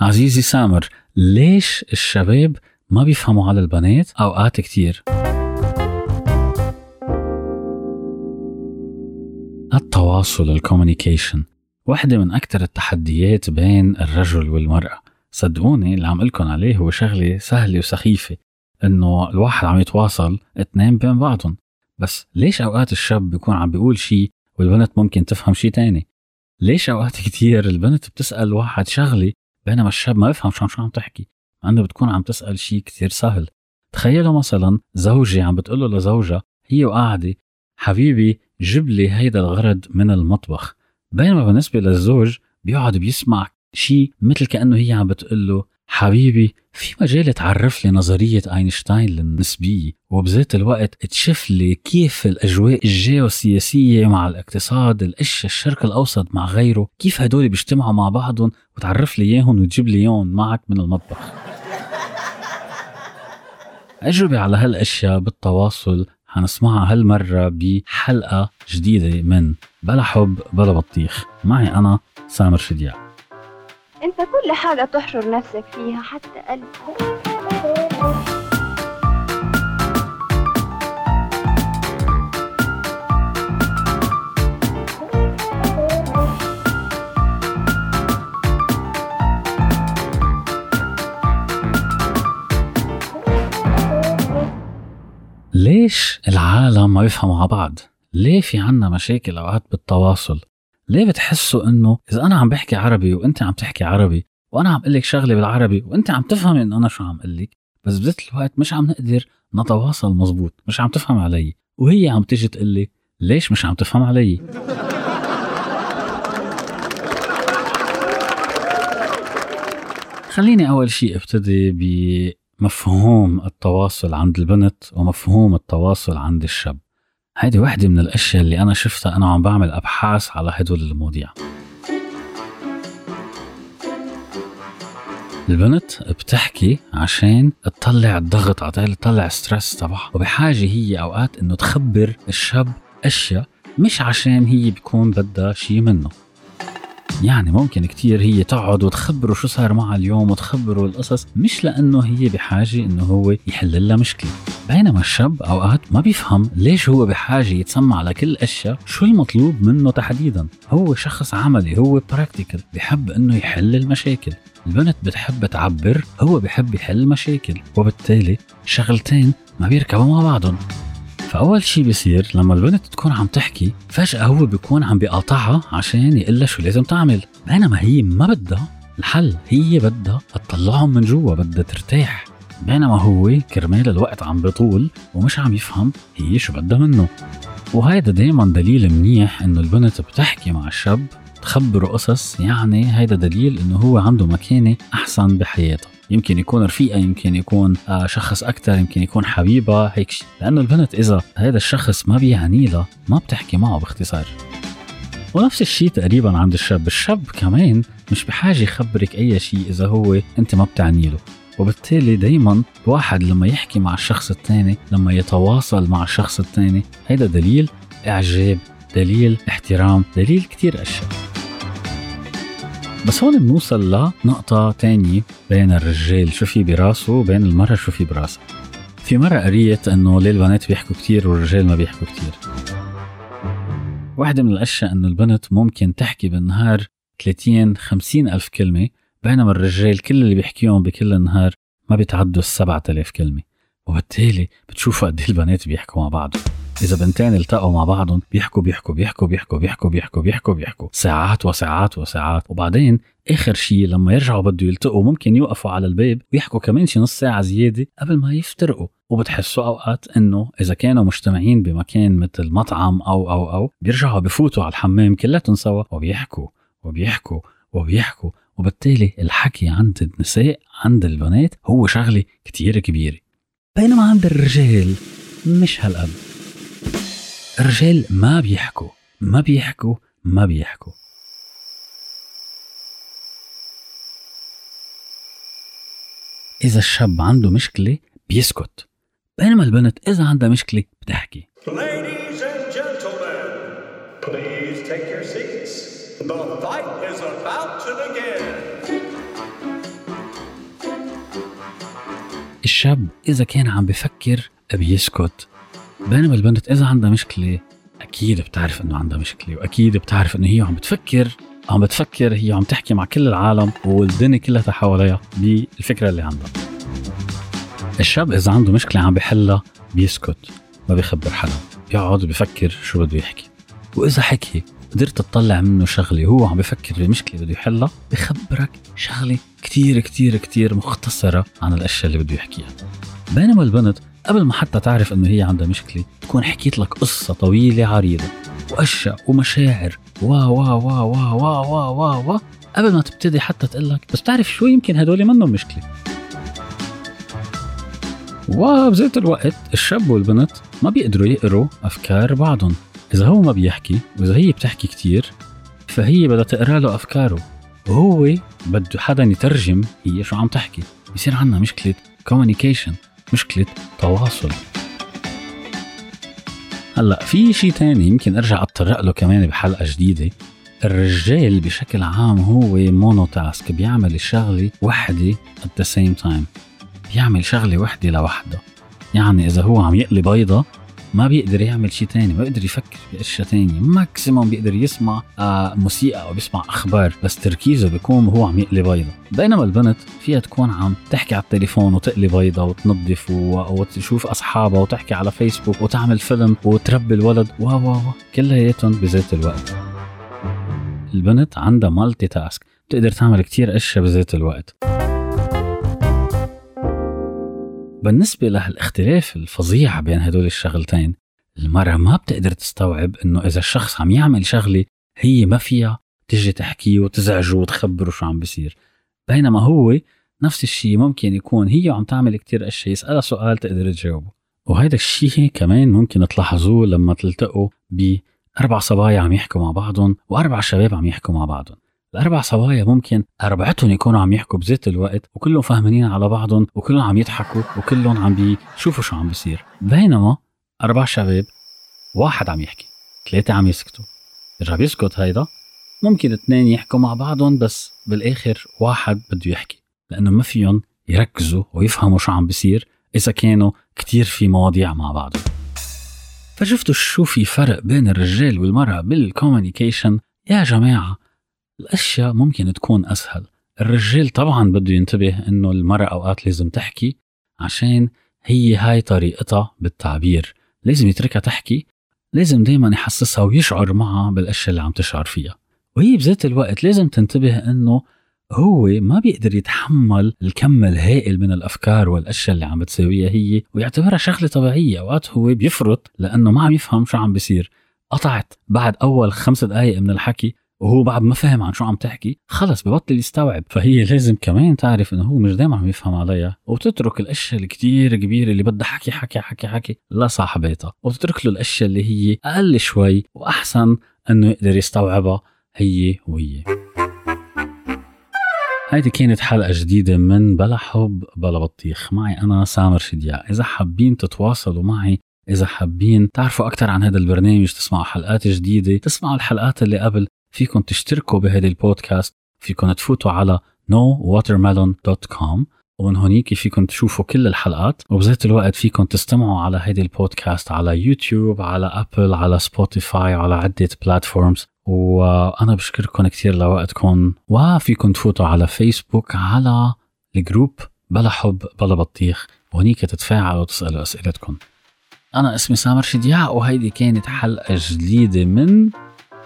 عزيزي سامر ليش الشباب ما بيفهموا على البنات أوقات كتير؟ التواصل الكوميونيكيشن واحدة من أكثر التحديات بين الرجل والمرأة. صدقوني اللي عم لكم عليه هو شغلة سهلة وسخيفة إنه الواحد عم يتواصل اثنين بين بعضهم. بس ليش أوقات الشاب بيكون عم بيقول شيء والبنت ممكن تفهم شيء تاني؟ ليش أوقات كتير البنت بتسأل واحد شغلة بينما الشاب ما بفهم شو شو عم تحكي مع إنه بتكون عم تسأل شيء كثير سهل. تخيلوا مثلا زوجي عم بتقول له لزوجها هي وقاعدة حبيبي جيب لي هيدا الغرض من المطبخ. بينما بالنسبة للزوج بيقعد بيسمع شيء مثل كأنه هي عم بتقول له حبيبي في مجال تعرف لي نظرية أينشتاين للنسبية وبذات الوقت تشوف لي كيف الأجواء الجيوسياسية مع الاقتصاد الأشياء الشرق الأوسط مع غيره كيف هدول بيجتمعوا مع بعضهم وتعرف لي إياهم وتجيب لي إياهم معك من المطبخ. أجربة على هالأشياء بالتواصل حنسمعها هالمرة بحلقة جديدة من بلا حب بلا بطيخ. معي أنا سامر شديع انت كل حاجة تحشر نفسك فيها حتى قلبك ليش العالم ما بيفهموا على بعض؟ ليه في عنا مشاكل أوقات بالتواصل؟ ليه بتحسوا إنه إذا أنا عم بحكي عربي وأنت عم تحكي عربي وأنا عم أقول لك شغلة بالعربي وأنت عم تفهم إنه أنا شو عم أقول لك بس بذات الوقت مش عم نقدر نتواصل مزبوط مش عم تفهم علي. وهي عم تيجي تقول لي ليش مش عم تفهم علي؟ خليني أول شيء أبتدي بمفهوم التواصل عند البنت ومفهوم التواصل عند الشاب. هيدي وحدة من الأشياء اللي أنا شفتها أنا عم بعمل أبحاث على هدول المواضيع. البنت بتحكي عشان تطلع الضغط على تطلع ستريس تبعها. وبحاجة هي أوقات إنه تخبر الشاب أشياء مش عشان هي بيكون بدها شيء منه. يعني ممكن كتير هي تقعد وتخبره شو صار معها اليوم وتخبره القصص مش لأنه هي بحاجة إنه هو يحل لها مشكلة. بينما الشاب أوقات ما بيفهم ليش هو بحاجة يتسمع لكل أشياء شو المطلوب منه تحديدا. هو شخص عملي هو براكتيكال بحب إنه يحل المشاكل. البنت بتحب تعبر هو بحب يحل مشاكل وبالتالي شغلتين ما بيركبوا مع بعضهم. فاول شيء بيصير لما البنت تكون عم تحكي فجأة هو بيكون عم بيقاطعها عشان يقول شو لازم تعمل. بينما هي ما بدها الحل هي بدها تطلعهم من جوا بدها ترتاح. بينما هو كرمال الوقت عم بطول ومش عم يفهم هي شو بدها منه. وهيدا دايما دليل منيح إنه البنت بتحكي مع الشاب تخبره قصص يعني هيدا دليل إنه هو عنده مكانة أحسن بحياته. يمكن يكون رفيقة يمكن يكون آه، شخص أكثر يمكن يكون حبيبة هيك شيء لأنه البنت إذا هذا الشخص ما بيعني لها ما بتحكي معه باختصار. ونفس الشيء تقريبا عند الشاب. الشاب كمان مش بحاجة يخبرك أي شيء إذا هو أنت ما بتعني له. وبالتالي دايما الواحد لما يحكي مع الشخص الثاني لما يتواصل مع الشخص الثاني هيدا دليل إعجاب دليل احترام دليل كتير أشياء. بس هون بنوصل لنقطة تانية بين الرجال شو في براسه وبين المرأة شو في براسها. في مرة قريت إنه ليه البنات بيحكوا كتير والرجال ما بيحكوا كتير. واحدة من الأشياء إنه البنت ممكن تحكي بالنهار 30 50 ألف كلمة بينما الرجال كل اللي بيحكيهم بكل النهار ما بيتعدوا ال 7000 كلمة. وبالتالي بتشوفوا قد إيه البنات بيحكوا مع بعض. إذا بنتين التقوا مع بعضهم بيحكوا بيحكوا بيحكوا بيحكوا بيحكوا بيحكوا بيحكوا بيحكوا. ساعات وساعات وساعات. وبعدين آخر شيء لما يرجعوا بده يلتقوا ممكن يوقفوا على الباب ويحكوا كمان شي نص ساعة زيادة قبل ما يفترقوا. وبتحسوا أوقات إنه إذا كانوا مجتمعين بمكان مثل مطعم أو أو أو بيرجعوا بفوتوا على الحمام كلاتهم سوا. وبيحكوا وبيحكوا وبيحكوا. وبالتالي الحكي عند النساء عند البنات هو شغلة كتير كبيرة. بينما عند الرجال مش هالقد. الرجال ما بيحكوا ما بيحكوا ما بيحكوا. إذا الشاب عنده مشكلة بيسكت بينما البنت إذا عندها مشكلة بتحكي. الشاب إذا كان عم بفكر بيسكت. بينما البنت إذا عندها مشكلة أكيد بتعرف إنه عندها مشكلة وأكيد بتعرف إنه هي عم بتفكر عم بتفكر هي عم تحكي مع كل العالم والدنيا كلها حواليها بالفكرة اللي عندها. الشاب إذا عنده مشكلة عم بحلها بيسكت ما بيخبر حدا بيقعد بفكر شو بده يحكي. وإذا حكي قدرت تطلع منه شغلة هو عم بفكر بمشكله بده يحلها بخبرك شغلة كتير كتير كتير مختصرة عن الأشياء اللي بده يحكيها. بينما البنت قبل ما حتى تعرف إنه هي عندها مشكلة تكون حكيت لك قصة طويلة عريضة وأشياء ومشاعر وا وا وا وا وا وا وا وا قبل ما تبتدي حتى تقول لك بس بتعرف شو؟ يمكن هدول منهم مشكلة. وبذات الوقت الشاب والبنت ما بيقدروا يقروا أفكار بعضهم. إذا هو ما بيحكي وإذا هي بتحكي كتير فهي بدها تقرأ له أفكاره وهو بده حدا يترجم هي شو عم تحكي. بصير عندنا مشكلة communication مشكلة تواصل. هلأ في شيء تاني يمكن أرجع أتطرق له كمان بحلقة جديدة. الرجال بشكل عام هو mono task بيعمل الشغله وحدة at the same time. بيعمل شغلة وحدة لوحده. يعني إذا هو عم يقلي بيضه ما بيقدر يعمل شيء تاني ما بيقدر يفكر باشياء تانية. ماكسيموم بيقدر يسمع آه موسيقى أو بيسمع أخبار بس تركيزه بيكون وهو عم يقلي بيضة. بينما البنت فيها تكون عم تحكي على التليفون وتقلي بيضة وتنظف وتشوف أصحابها وتحكي على فيسبوك وتعمل فيلم وتربي الولد. و و و كلياتهم بذات الوقت. البنت عندها مالتي تاسك بتقدر تعمل كتير أشياء بذات الوقت. بالنسبة لهالاختلاف الفظيع بين هدول الشغلتين المرأة ما بتقدر تستوعب إنه إذا الشخص عم يعمل شغلة هي ما فيها تجي تحكيه وتزعجه وتخبره شو عم بيصير. بينما هو نفس الشيء ممكن يكون هي عم تعمل كتير أشياء يسألها سؤال تقدر تجاوبه. وهذا الشيء كمان ممكن تلاحظوه لما تلتقوا بأربع صبايا عم يحكوا مع بعضهم وأربع شباب عم يحكوا مع بعضهم. الأربع صبايا ممكن أربعتهم يكونوا عم يحكوا بذات الوقت وكلهم فاهمين على بعضهم وكلهم عم يضحكوا وكلهم عم بيشوفوا شو عم بيصير. بينما أربع شباب واحد عم يحكي ثلاثة عم يسكتوا. رجع بيسكت هيدا ممكن اثنين يحكوا مع بعضهم بس بالآخر واحد بده يحكي لأنه ما فيهم يركزوا ويفهموا شو عم بيصير إذا كانوا كتير في مواضيع مع بعضهم. فشفتوا شو في فرق بين الرجال والمرأة بال communication يا جماعة الأشياء ممكن تكون أسهل. الرجال طبعا بده ينتبه إنه المرأة أوقات لازم تحكي عشان هي هاي طريقتها بالتعبير. لازم يتركها تحكي لازم دايما يحسسها ويشعر معها بالأشياء اللي عم تشعر فيها. وهي بذات الوقت لازم تنتبه إنه هو ما بيقدر يتحمل الكم الهائل من الأفكار والأشياء اللي عم بتساويها هي ويعتبرها شغلة طبيعية. أوقات هو بيفرط لأنه ما عم يفهم شو عم بيصير. قطعت بعد أول خمس دقائق من الحكي وهو بعد ما فهم عن شو عم تحكي خلص ببطل يستوعب. فهي لازم كمان تعرف إنه هو مش دائما عم يفهم عليها وتترك الأشياء الكتير كبيرة اللي بدها حكي حكي حكي حكي لصاحبتها وتترك له الأشياء اللي هي أقل شوي وأحسن إنه يقدر يستوعبها هي وهي. هيدي كانت حلقة جديدة من بلا حب بلا بطيخ. معي أنا سامر شدياء إذا حابين تتواصلوا معي إذا حابين تعرفوا أكثر عن هذا البرنامج تسمعوا حلقات جديدة تسمعوا الحلقات اللي قبل فيكم تشتركوا بهذا البودكاست فيكم تفوتوا على nowatermelon.com ومن هونيك فيكم تشوفوا كل الحلقات. وبذات الوقت فيكم تستمعوا على هيدي البودكاست على يوتيوب على أبل على سبوتيفاي على عدة platforms وأنا بشكركم كثير لوقتكم وفيكم تفوتوا على فيسبوك على الجروب بلا حب بلا بطيخ. وهنيك تتفاعلوا وتسألوا اسئلتكم أنا اسمي سامر شدياع وهيدي كانت حلقة جديدة من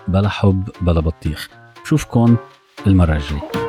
بلا حب بلا بطيخ. بشوفكن المرة الجاية.